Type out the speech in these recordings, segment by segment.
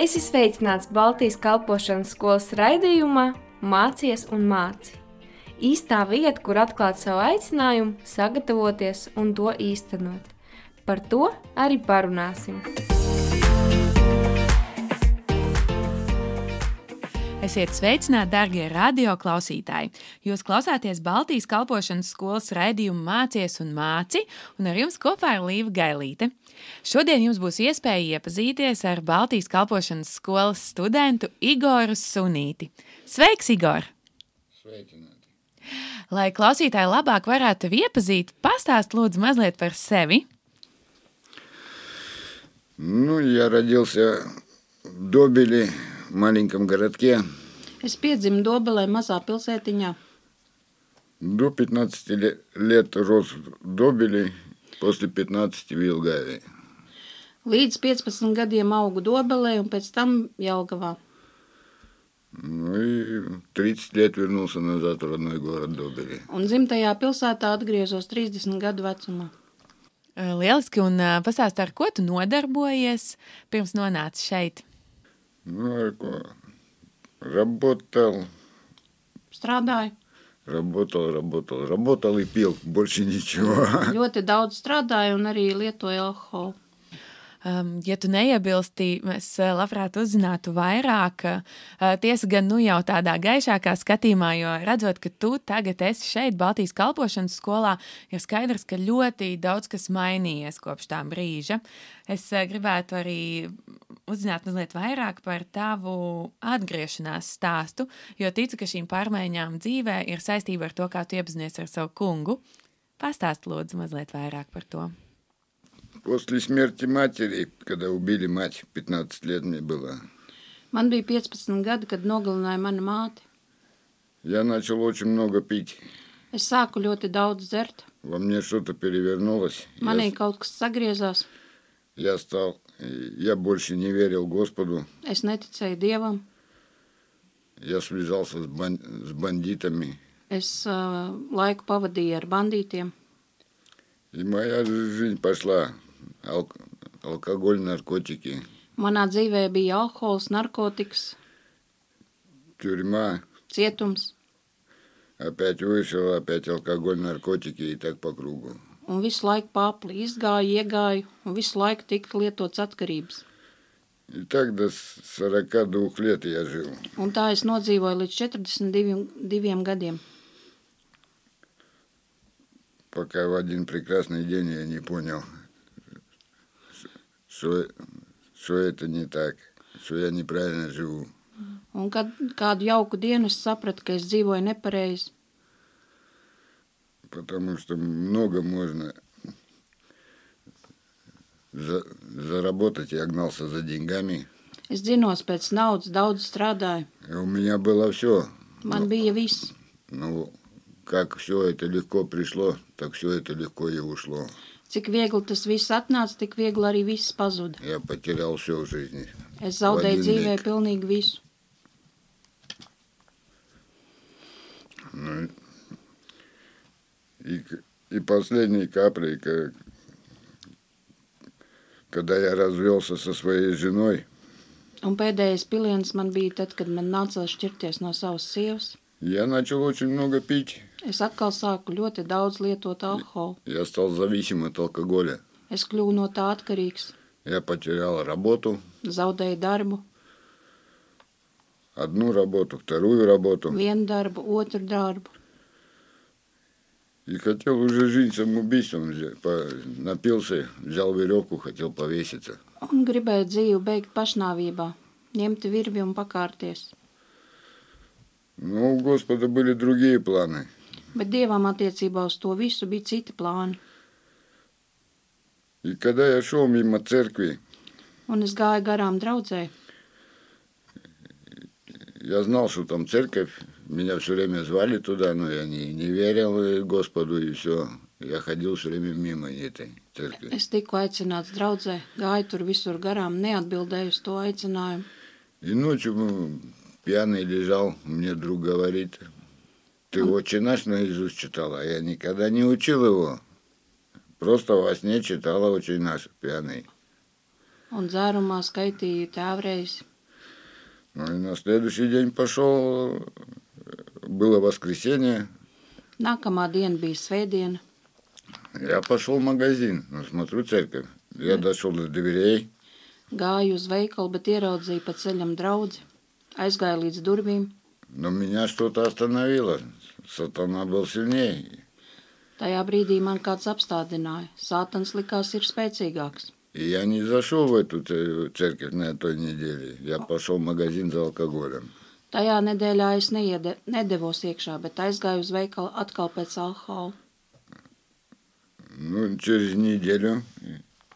Es esmu sveicināts Baltijas kalpošanas skolas raidījumā Mācies un māci. Īstā vieta, kur atklāt savu aicinājumu, sagatavoties un to īstenot. Par to arī parunāsim. Esiet sveicināti, darbie radioklausītāji! Jūs klausāties Baltijas kalpošanas skolas raidījumu Mācies un māci, un ar jums kopā ir Līva Gailīte. Šodien jums būs iespēja iepazīties ar Baltijas kalpošanas skolas studentu Igoru Sunīti. Sveiks, Igor! Sveicināti! Lai klausītāji labāk varētu tevi iepazīt, pastāst lūdzu mazliet par sevi. Ну, я родился в Добеле, маленьком городке. Es piedzimu Dobelē, mazā pilsētiņā. До 15 ле- лет рос в Добеле, после 15 в Елгаве. Līdz 15 gadiem augu Dobelē un pēc tam Jelgavā. Ну и в 30 лет вернулся назад в родной город Добеле. Un dzimtajā pilsētā atgriezos 30 gadu vecumā. Lieliski, un ā, pastāst, ar ko tu nodarbojies pirms nonāci šeit. Ну, а ко- работал, Strādāju, работал, работал, работал и пил, больше ничего. ļoti daudz strādāju un arī lietoju alkoholu. Um, ja tu neiebilsti, mēs ā, labprāt uzzinātu vairāk. Uh, tiesa gan nu jau tādā gaišākā skatījumā, jo redzot, ka tu tagad esi šeit, Baltijas kalpošanas skolā, ir skaidrs, ka ļoti daudz kas mainījies kopš tā brīža. Es ā, gribētu arī uzzināt mazliet vairāk par tavu atgriešanās stāstu, jo ticu, ka šīm pārmaiņām dzīvē ir saistība ar to, kā tu iepazinies ar savu kungu. Pastāst, lūdzu, mazliet vairāk par to. После смерти матери, когда убили мать, 15 лет мне было, Man bija 15 gadi, kad nogalināja mana māte. я начал очень много пить. Es sāku ļoti daudz dzert. Во мне что-то перевернулось. Я Manī kaut kas sagriezās. Я стал, я больше не верил Господу, Es neticēju Dievam. я связался с, бан- с бандитами, Es uh, laiku pavadīju ar bandītiem. и моя жизнь пошла, Ал- алкоголь, наркотики, Manā dzīvē bija alkohols, narkotikas, тюрьма, cietums. опять вышел, опять алкоголь, наркотики и так по кругу. Un visu laiku pāri izgāju, iegāju, un visu laiku tika lietots atkarības. И так до с- 42 лет я жил. Un tā es nodzīvoju līdz 42 diviem gadiem. пока в один прекрасный день я не понял, что, что это не так, что я неправильно живу. Un kad kādu jauku dienu es sapratu, ka es dzīvoju nepareizi, Потому что много можно за- заработать. Я гнался за деньгами. es dzinos pēc naudas, daudz strādāju. И у меня было все. Man bija viss. Ну, как все это легко пришло, так все это легко и ушло. Cik viegli tas viss atnāca, tik viegli arī viss pazuda. Я потерял все в жизни. Es zaudēju Vadinieki. dzīvē pilnīgi visu. Ну, и, к- и последней каплей, ка- когда я развелся со своей женой, Un pēdējais piliens man bija tad, kad man nācās šķirties no savas sievas. я начал очень много пить. Es atkal sāku ļoti daudz lietot alkoholu. Я стал зависим от алкоголя. Es kļuvu no tā atkarīgs, Я потерял работу, zaudēju darbu, одну работу, вторую работу. vienu darbu, otru darbu. И хотел уже жизнь самоубийством. взя- по- Напился, взял веревку, хотел повеситься. Un gribēju dzīvi beigt pašnāvībā, ņemt virvi un pakārties. Но у Господа были другие планы. Bet dievam attiecībā uz to visu bija citi plāni. И когда я шел мимо церкви, Un es gāju garām draudzē. Я знал, что там церковь, меня все время звали туда, но я не, не верил э, Господу и все. Я ходил все время мимо этой церкви. Es tiku aicināts draudzē, gāju tur visur garām, neatbildēju uz to aicinājumu. И ночью м, пьяный лежал, мне друг говорит, ты отче наш наизусть читала, я никогда не учил его. Просто во сне читала очень наш пьяный. Un dzērumā skaitīju tēvreiz. Ну и на следующий день пошел, было воскресенье, Nākamā diena bija svētdiena. я пошел в магазин, ну, смотрю церковь. Я дошел до дверей, Gāju uz veikalu, bet ieraudzīju pa ceļam draugu. Aizgāju līdz durvīm. но меня что-то остановило. Сатана был сильнее. Tajā brīdī man kāds apstādināja. Sātans likās ir spēcīgāks. И я не зашел в эту ц- церковь на той неделе. Я пошел в магазин за алкоголем. Tajā nedēļā es neiede, nedevos iekšā, bet aizgāju uz veikalu atkal pēc alkohola. Ну, через неделю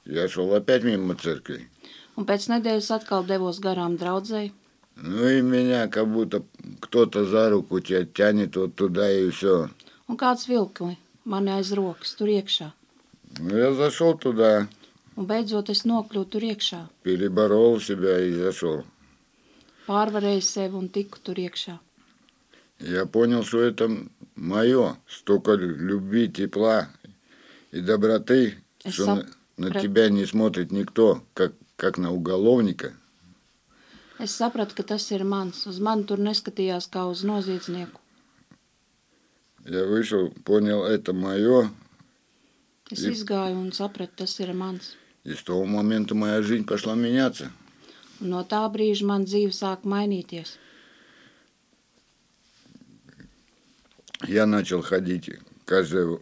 я шел опять мимо церкви. Un pēc nedēļas atkal devos garām draudzēji. Ну и меня как будто кто-то за руку тя- тянет вот туда и все. Un kāds vilkli mani aiz rokas tur iekšā. Ну, я зашел туда, Un beidzot es nokļuvu tur iekšā. переборол себя и зашел. Pārvarēju sevi un tiku tur iekšā. Я понял, что это мое. Столько лю- любви, тепла и доброты, что на, на тебя не смотрит никто, как, как на уголовника. Es sapratu, ka tas ir mans. Uz mani tur neskatījās kā uz noziedznieku. Я вышел, понял, это мое. Es И- izgāju un sapratu, tas ir mans. И с того момента моя жизнь пошла меняться. Un no tā brīža man dzīve sāk mainīties. Я начал ходить каждое,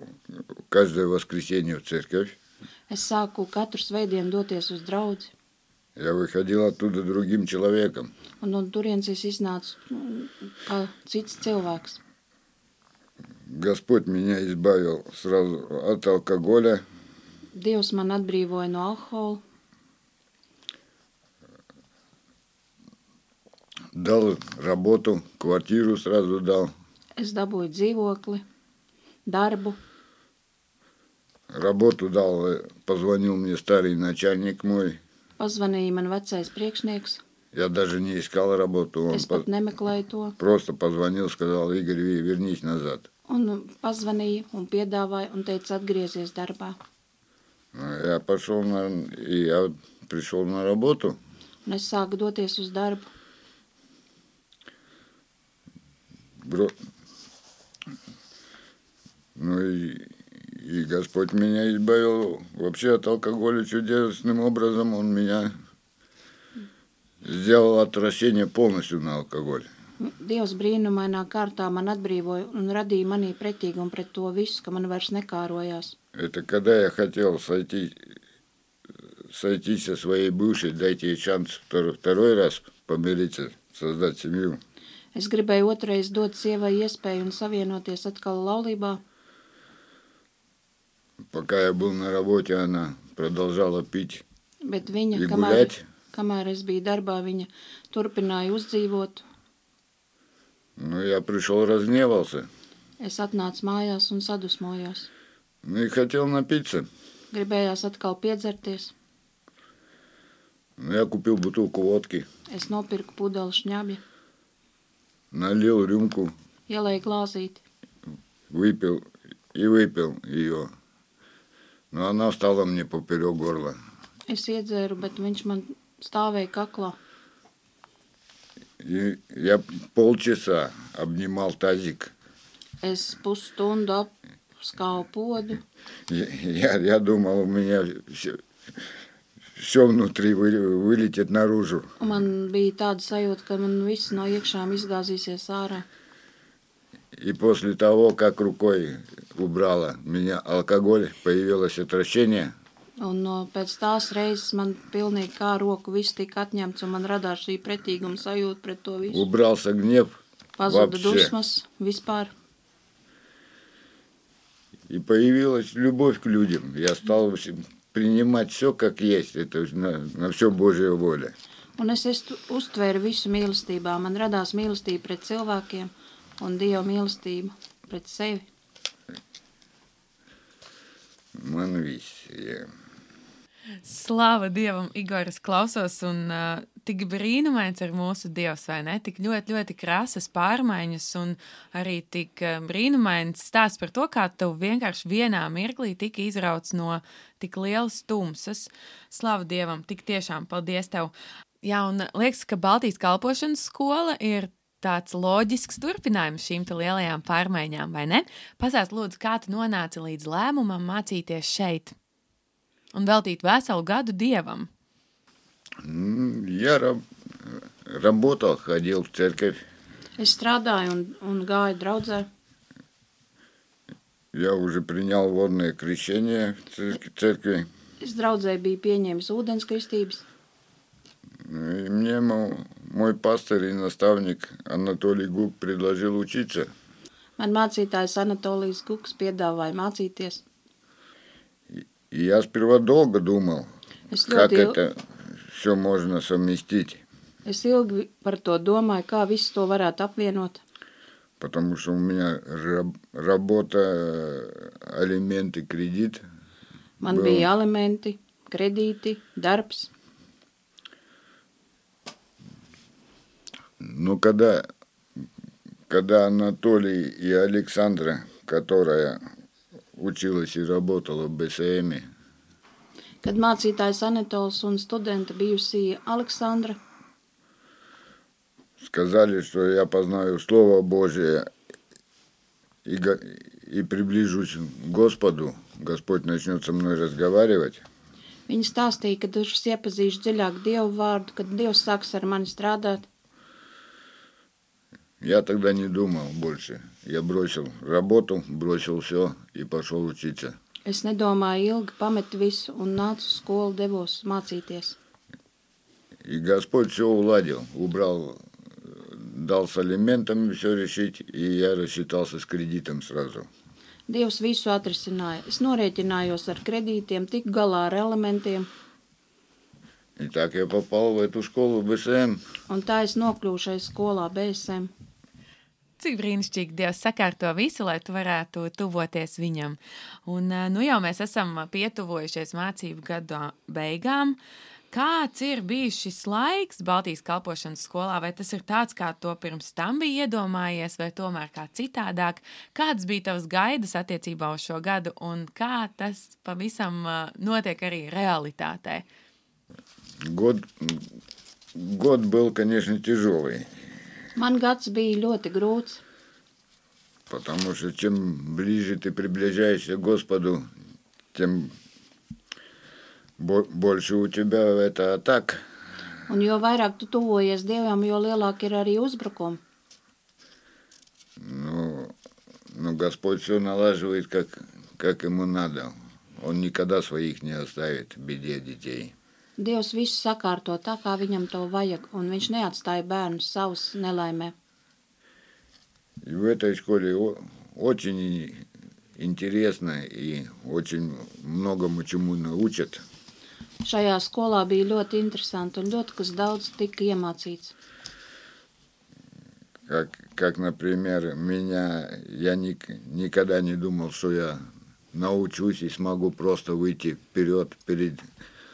каждое воскресенье в церковь. Es sāku katru svētdienu doties uz draugu, Я выходил оттуда другим человеком. un no turienes es iznācu mm, kā cits cilvēks. Господь меня избавил сразу от алкоголя, Dievs man atbrīvoja no alkohola, дал работу, квартиру сразу дал. es dabūju dzīvokli, darbu. Работу дал, э, позвонил мне старый начальник мой. Pazvanīja man vecais priekšnieks. Я даже не искал работу. Он Es по- pat nemeklēju to. просто позвонил, сказал, Игорь, ви- вернись назад. Un pazvanīja un piedāvāja un teica, atgriezies darbā. Ну, Я пошел на... И я пришел на работу. Un es sāku doties uz darbu. Бро- Ну и, и Господь меня избавил вообще от алкоголя чудесным образом. Он меня сделал отращение полностью на алкоголь. Dievs brīnumainā kārtā man atbrīvoja un radīja manī pretīgumu pret to visu, ka man vairs nekārojās. Это когда я хотел сойти, сойти со своей бывшей, дайте ей шанс второй, второй раз помириться, создать семью. Es gribēju otrais dot sievai iespēju un savienoties atkal laulībā, Пока я был на работе, она продолжала пить bet viņa, и kamēr, гулять. kamēr es biju darbā, viņa turpināja uzdzīvot. Ну, я пришел, разгневался. Es atnācu mājās un sadusmojos. Ну и хотел напиться. Gribējās atkal piedzerties. Ну, я купил бутылку водки, Es nopirku pudeli šņabja, налил рюмку, ielēju glāzīti. выпил и выпил ее. Но она стала мне поперек горла. Es iedzēru, bet viņš man stāvēja kaklā. И я полчаса обнимал тазик. Es pusstundu apskauju podu. Я, я, я думал, у меня все, все внутри вы- вылетит наружу. Un Man bija tāda sajūta, ka man viss no iekšām izgāzīsies ārā. И после того, как рукой убрала меня алкоголь, появилось отвращение. Un no pēc tās reizes man pilnīgi kā roku viss tika atņemts, un man radās šī pretīguma sajūta pret to visu. Убрался гнев Pazuda вообще. dusmas vispār. И появилась любовь к людям. Я стал принимать все как есть. Это на, на все Божья воля. Un es, es uztvēru visu mīlestībā. Man radās mīlestība pret cilvēkiem un Dieva mīlestība pret sevi. Man viss. Я... Slāva Dievam, Igoras klausos, un uh, tik brīnumains ir mūsu Dievs, vai ne? Tik ļoti, ļoti krāsas pārmaiņas, un arī tik uh, brīnumains stāsts par to, kā tu vienkārši vienā mirklī tika izrauts no tik lielas tumsas. Slāva Dievam, tik tiešām paldies tev! Jā, un liekas, ka Baltijas kalpošanas skola ir tāds loģisks turpinājums šīm lielajām pārmaiņām, vai ne? Pastāst, lūdzu, kā tu nonāci līdz lēmumam mācīties šeit un veltīt veselu gadu dievam. М, Я раб- работал, ходил в церковь. Es strādāju un, un gāju draudzē. Я уже принял водное крещение в церк- церкви. Es draudzē biju pieņēmis ūdens kristības. И мне мо- мой пастор и наставник Анатолий Гук предложил учиться. Man mācītājs Anatolijas Kuks piedāvāja mācīties. И я сперва долго думал, Es как ļoti, il... это все можно совместить. es ilgi par to domāju, kā visu to varētu apvienot. Потому что у меня раб- работа, э, алименты, кредит. Man Vēl. bija elementi, kredīti, darbs. Но когда, когда Анатолий и Александра, которая училась и работала в БСМ, Kad mācītājs Anatols un studenta bijusī Aleksandra сказали, что я познаю Слово Божие и, го- и приближусь к Господу, Господь начнет со мной разговаривать, Viņa stāstīja, ka es iepazīšu dziļāk Dievu vārdu, kad Dievs sāks ar mani strādāt. я тогда не думал больше. Я бросил работу, бросил все и пошел учиться. Es nedomāju ilgi, pametu visu un nācu uz skolu, devos mācīties. И Господь все уладил, убрал, э, дал с алиментами все решить, и я рассчитался с кредитом сразу. Dievs visu atrisināja. Es norēķinājos ar kredītiem, tik galā ar elementiem, И так я попал в эту школу БСМ. un tā es nokļuvu šai skolā BSM. Cik brīnišķīgi Dievs sakārto visu, lai tu varētu tuvoties viņam. Un, ā, nu jau mēs esam pietuvojušies mācību gada beigām. Kāds ir bijis šis laiks Baltijas kalpošanas skolā? Vai tas ir tāds, kā to pirms tam bija iedomājies, vai tomēr kā citādāk? Kādas bija tavas gaidas attiecībā uz šo gadu, un kā tas pavisam ā, notiek arī realitātē? Год, год был, конечно, тяжелый, Man gads bija ļoti grūts, потому что чем ближе ты приближаешься к Господу, тем бо- больше у тебя это атак. un jo vairāk tu tuvojies Dievam, jo lielāk ir arī uzbrukumi. Ну, ну, Господь все налаживает, как, как ему надо. Он никогда своих не оставит в беде детей. Dievs visu sakārto tā, kā viņam to vajag, un viņš neatstāja bērnus savus nelaimē. И в этой школе о- очень и- интересно и очень многому чему научат. Šajā skolā bija ļoti interesanti un ļoti kas daudz tika iemācīts. Как, как, например, меня, я ник- никогда не думал, что я научусь и смогу просто выйти вперед перед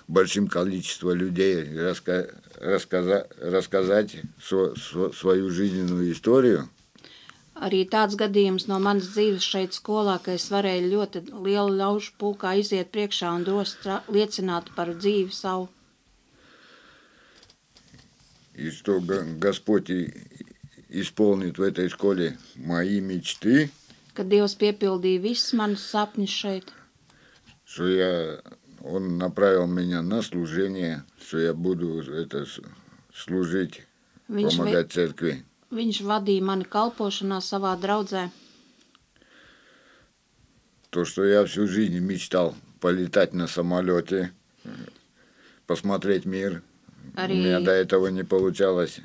большим количеством людей, и раска- рассказа- рассказать сво- сво- свою жизненную историю. Arī tāds gadījums no manas dzīves šeit skolā, ka es varēju ļoti lielu ļaužu pulkā iziet priekšā un droši strā- liecināt par dzīvi savu. И что Го- Господь и- исполнит в этой школе мои мечты, Kad Dievs piepildīja visus manus sapņus šeit, что я, Он направил меня на служение, что я буду это с- служить, viņš, vi, помогать церкви. viņš vadīja mani kalpošanā savā draudzē. То, что я всю жизнь мечтал полетать на самолете, посмотреть мир. У меня до Arī, этого не получалось.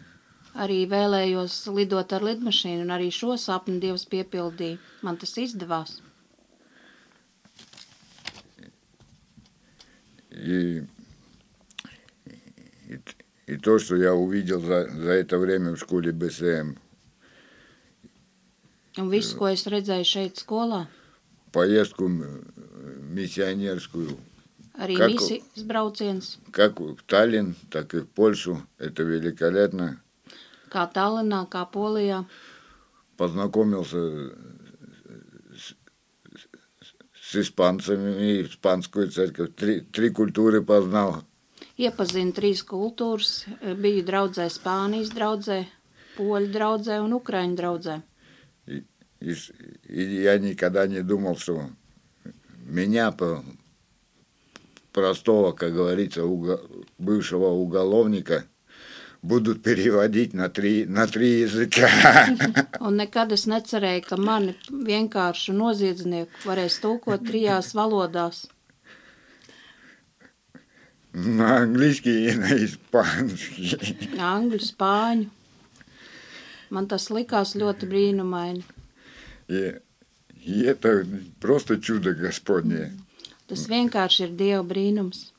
arī vēlējos lidot ar lidmašīnu, un arī šo sapni Dievs piepildīja. Man tas izdevās. И, и, и то, что я увидел за, за это время в школе БСМ, Un viss, ko es redzēju šeit skolā, поездку миссионерскую, arī Как- misijas brauciens, как в Таллин, так и в Польшу, это великолепно. kā Tallinā, kā Polijā. Познакомился с испанцами, и испанскую церковь, три, три культуры познал. Iepazinu trīs kultūras, biju draudzē Spānijas draudzē, Poļu draudzē un Ukraiņu draudzē. И, и и я никогда не думал, что меня, по- простого, как говорится, уго- бывшего уголовника, будут переводить на три, на три языка. Un nekad es necerēju, ka mani vienkārši noziedznieku varēs tulkot trijās valodās На английский и на испанский. - angļu, spāņu. Man tas likās ļoti brīnumaini. И, и это просто чудо Господне. Tas vienkārši ir Dieva brīnums.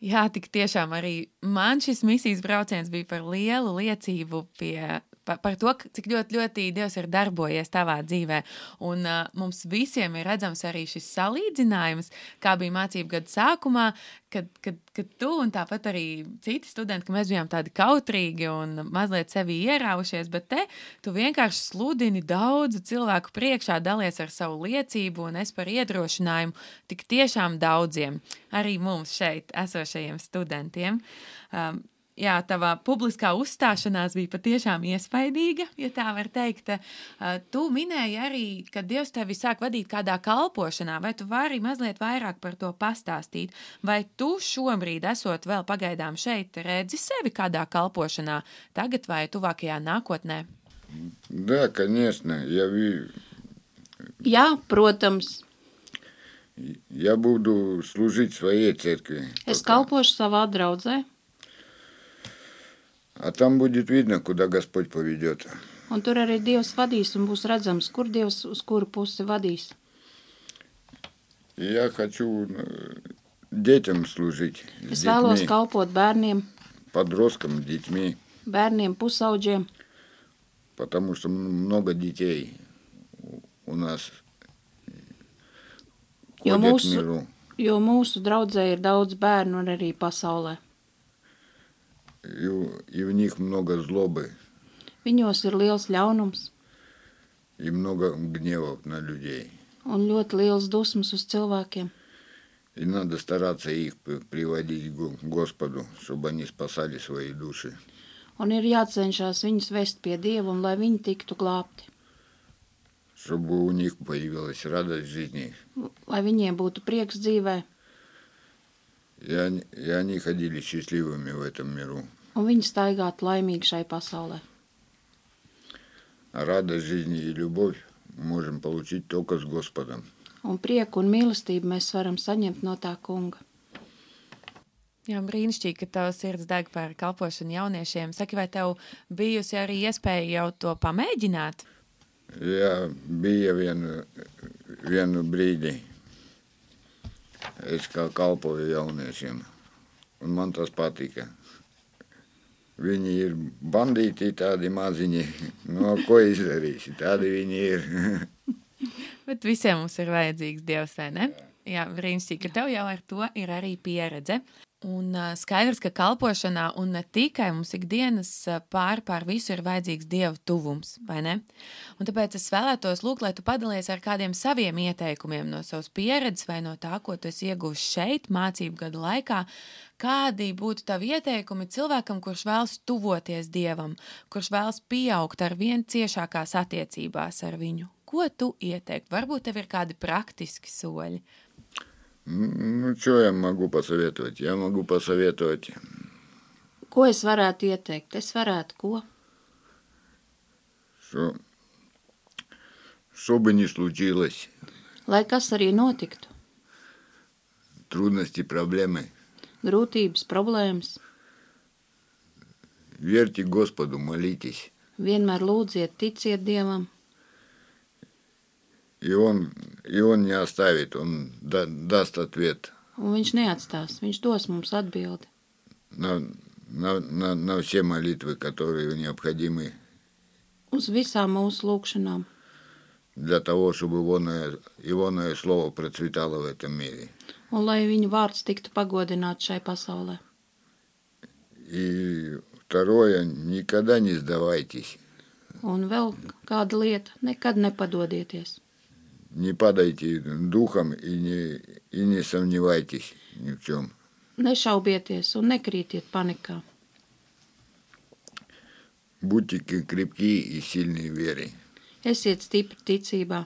Jā, tik tiešām arī man šis misijas brauciens bija par lielu liecību pie, par, par to, cik ļoti, ļoti Dievs ir darbojies tavā dzīvē. Un uh, mums visiem ir redzams arī šis salīdzinājums, kā bija mācību gada sākumā, kad, kad, kad tu un tāpat arī citi studenti, ka mēs bijām tādi kautrīgi un mazliet sevi ieraušies, bet te tu vienkārši sludini daudzu cilvēku priekšā, dalies ar savu liecību un es par iedrošinājumu tik tiešām daudziem, arī mums šeit esošajiem studentiem. Um, Jā, tava publiskā uzstāšanās bija patiešām iespaidīga, ja tā var teikt. Uh, Tu minēji arī, ka Dievs tevi sāk vadīt kādā kalpošanā, vai tu vari mazliet vairāk par to pastāstīt? Vai tu šobrīd, esot vēl pagaidām šeit, redzi sevi kādā kalpošanā, tagad vai tuvākajā nākotnē? Да, конечно, я, ви- Jā, protams, я буду служить своей церкви. es пока. kalpošu savā draudzē, А там будет видно, куда Господь поведет. un tur arī Dievs vadīs un būs redzams, kur Dievs uz kuru pusi vadīs. И я хочу э, детям служить. Es С vēlos детьми, kalpot bērniem, подросткам, детьми. bērniem pusauģiem, Потому что м- много детей у- у нас Jo ходят mūsu- в миру. jo mūsu draudzē ir daudz bērnu un arī pasaulē. И, у- и в них много злобы Viņos ir liels ļaunums и много гневов на людей. un ļoti liels dusmas uz cilvēkiem. И надо стараться их п- приводить к Го- Господу, чтобы они спасали свои души. Un ir jācenšas viņus vest pie Dieva un lai viņi tiktu glābti. Чтобы у них появилась радость в жизни. Lai viņiem būtu prieks dzīvē, И они, и они ходили счастливыми в этом миру. un viņi staigātu laimīgi šai pasaulē. А радость жизни и любовь можем получить только с Господом. Un prieku un mīlestību mēs varam saņemt no tā kunga. Jā, brīnišķīgi, ka tavs sirds deg par kalpošanu jauniešiem. Saki, vai tev bijusi arī iespēja jau to pamēģināt? Я bija vienu, vienu brīdi. Es kā kalpoju jauniešiem, un man tas patika. Viņi ir bandīti, tādi maziņi. No ko izdarīsi? Tādi viņi ir. Bet visiem mums ir vajadzīgs dievs, vai ne? Jā, brīnišķīgi, ka tev jau ar to ir arī pieredze. Un skaidrs, ka kalpošanā un ne tikai mums ikdienas pār pār visu ir vajadzīgs dieva tuvums, vai ne? Un tāpēc es vēlētos lūgt, lai tu padalies ar kādiem saviem ieteikumiem no savas pieredzes vai no tā, ko tu esi ieguvis šeit, mācību gadu laikā. Kādi būtu tavi ieteikumi cilvēkam, kurš vēlas tuvoties dievam, kurš vēlas pieaugt ar vien ciešākās attiecībās ar viņu? Ko tu ieteiktu? Varbūt tev ir kādi praktiski soļi. Ну, что я могу посоветовать? Я могу посоветовать Ko es varētu ieteikt? Es varētu ko? что, что бы ни случилось, Lai kas arī notiktu, трудности, проблемы, grūtības, problēmas, верьте Господу, молитесь. vienmēr lūdziet, ticiet Dievam, И Он, и он не оставит, Он да- даст ответ un Viņš neatstās. Viņš dos mums atbildi на, на, на, на все молитвы, которые необходимы uz visām mūsu lūgšanām, для того, чтобы Ивоное, Ивоное Слово процветало в этом мире. un lai Viņa vārds tiktu pagodināts šai pasaulē. И второе, никогда не сдавайтесь, Un vēl kāda lieta - nekad nepadodieties. не падайте духом и не, и не сомневайтесь ни в чем. Nešaubieties un nekrītiet panikā. Будьте крепки и сильны в вере. Esiet stipri ticībā,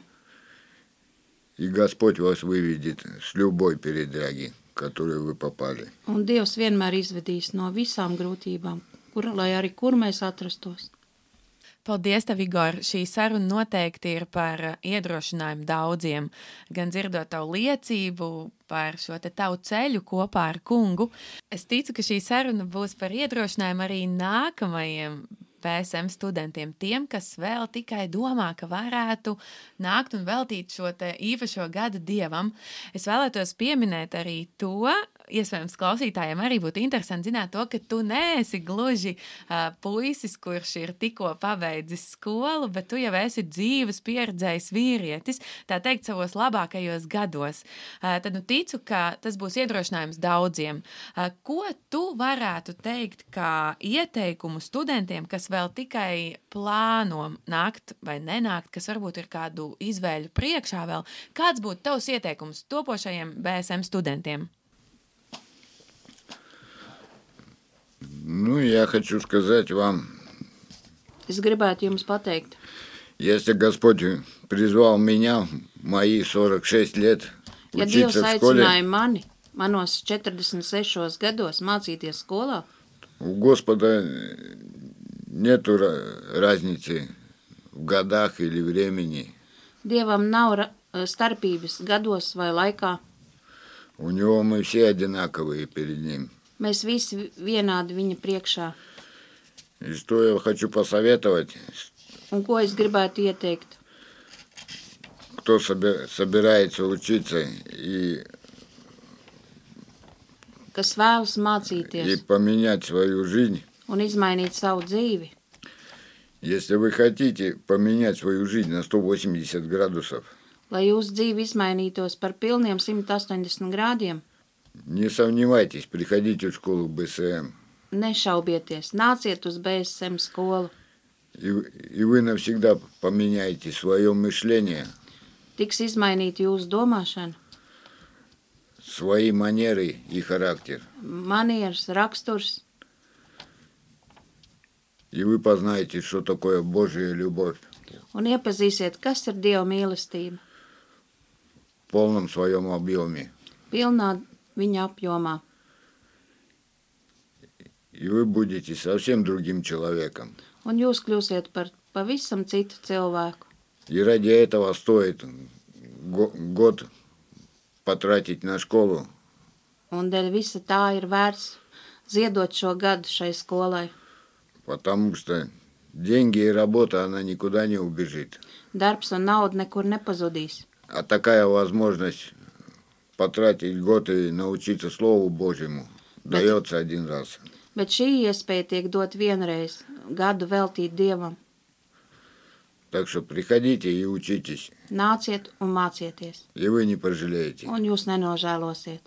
И Господь вас выведет с любой передряги, в которую вы попали. un Dievs vienmēr izvedīs no visām grūtībām, kur, lai arī kur mēs atrastos. Paldies, tev, Igor. Šī saruna noteikti ir par iedrošinājumu daudziem. Gan dzirdot tavu liecību par šo te tavu ceļu kopā ar kungu. Es ticu, ka šī saruna būs par iedrošinājumu arī nākamajiem PSM studentiem, tiem, kas vēl tikai domā, ka varētu nākt un veltīt šo īpašo gadu dievam. Es vēlētos pieminēt arī to, iespējams, klausītājiem arī būtu interesanti zināt to, ka tu neesi gluži uh, puisis, kurš ir tikko pabeidzis skolu, bet tu jau esi dzīves pieredzējis vīrietis, tā teikt, savos labākajos gados. Uh, tad nu ticu, ka tas būs iedrošinājums daudziem. Uh, ko tu varētu teikt kā ieteikumu studentiem, kas vēl tikai plāno nākt vai nenākt, kas varbūt ir kādu izvēļu priekšā vēl? Kāds būtu tavs ieteikums topošajiem BSM studentiem? Ну, я хочу сказать вам, Es gribētu jums pateikt, если Господь призвал меня, в мои 46 лет, ja Dievs учиться в школе, aicināja mani manos 46 gados mācīties skolā, у Господа нету ра- разницы в годах или времени. Dievam nav ra- starpības gados vai laikā. У него мы все одинаковые перед ним. Mēs visi vienādi viņa priekšā. И что я хочу посоветовать, Un ko es gribētu ieteikt? кто собе- собирается учиться и, Kas vēlas и mācīties поменять свою жизнь, un izmainīt savu dzīvi, если вы хотите поменять свою жизнь на 180 градусов, lai jūsu dzīve izmainītos par pilniem 180 grādiem, не сомневайтесь, приходите в школу БСМ. nešaubieties, nāciet uz BSM skolu. И, и вы навсегда поменяете свое мышление, Tiks izmainīta jūsu domāšana, свои манеры и характер. manieres, raksturs, И вы познаете, что такое Божья любовь un iepazīsiet, kas ir Dieva mīlestība, в полном своем объеме. pilnā viņa apjomā. И вы будете совсем другим человеком. Un jūs kļūsiet par pavisam citu cilvēku. И ради этого стоит го- год потратить на школу, Un dēļ visa tā ir vērts ziedot šo gadu šai skolai. потому что деньги и работа, она никуда не убежит. Darbs un nauda nekur nepazudīs. А такая возможность потратить год и научиться Слову Божьему Да. дается один раз. Bet šī iespēja tiek dot vienreiz, gadu veltīt Dievam. Так что приходите и учитесь, Nāciet un mācieties, и вы не пожалеете. un jūs nenožēlosiet.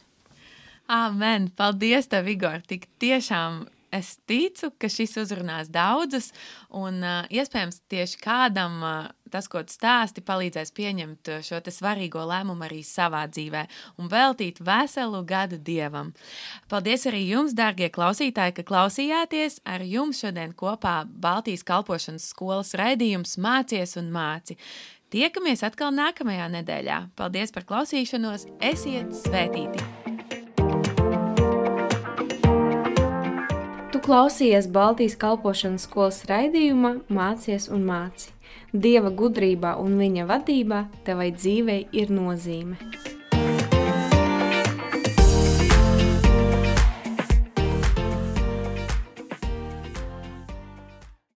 Amen! Paldies, tev, Igor! Tik tiešām es ticu, ka šis uzrunās daudzus, un uh, iespējams tieši kādam uh, tas, ko tu stāsti, palīdzēs pieņemt šo svarīgo lēmumu arī savā dzīvē un veltīt veselu gadu dievam. Paldies arī jums, dārgie klausītāji, ka klausījāties. Ar jums šodien kopā Baltijas kalpošanas skolas raidījums Mācies un māci. Tiekamies atkal nākamajā nedēļā. Paldies par klausīšanos! Esiet svētīti! Klausījies Baltijas kalpošanas skolas raidījumā Mācies un māci. Dieva gudrībā un viņa vadībā tevai dzīvei ir nozīme.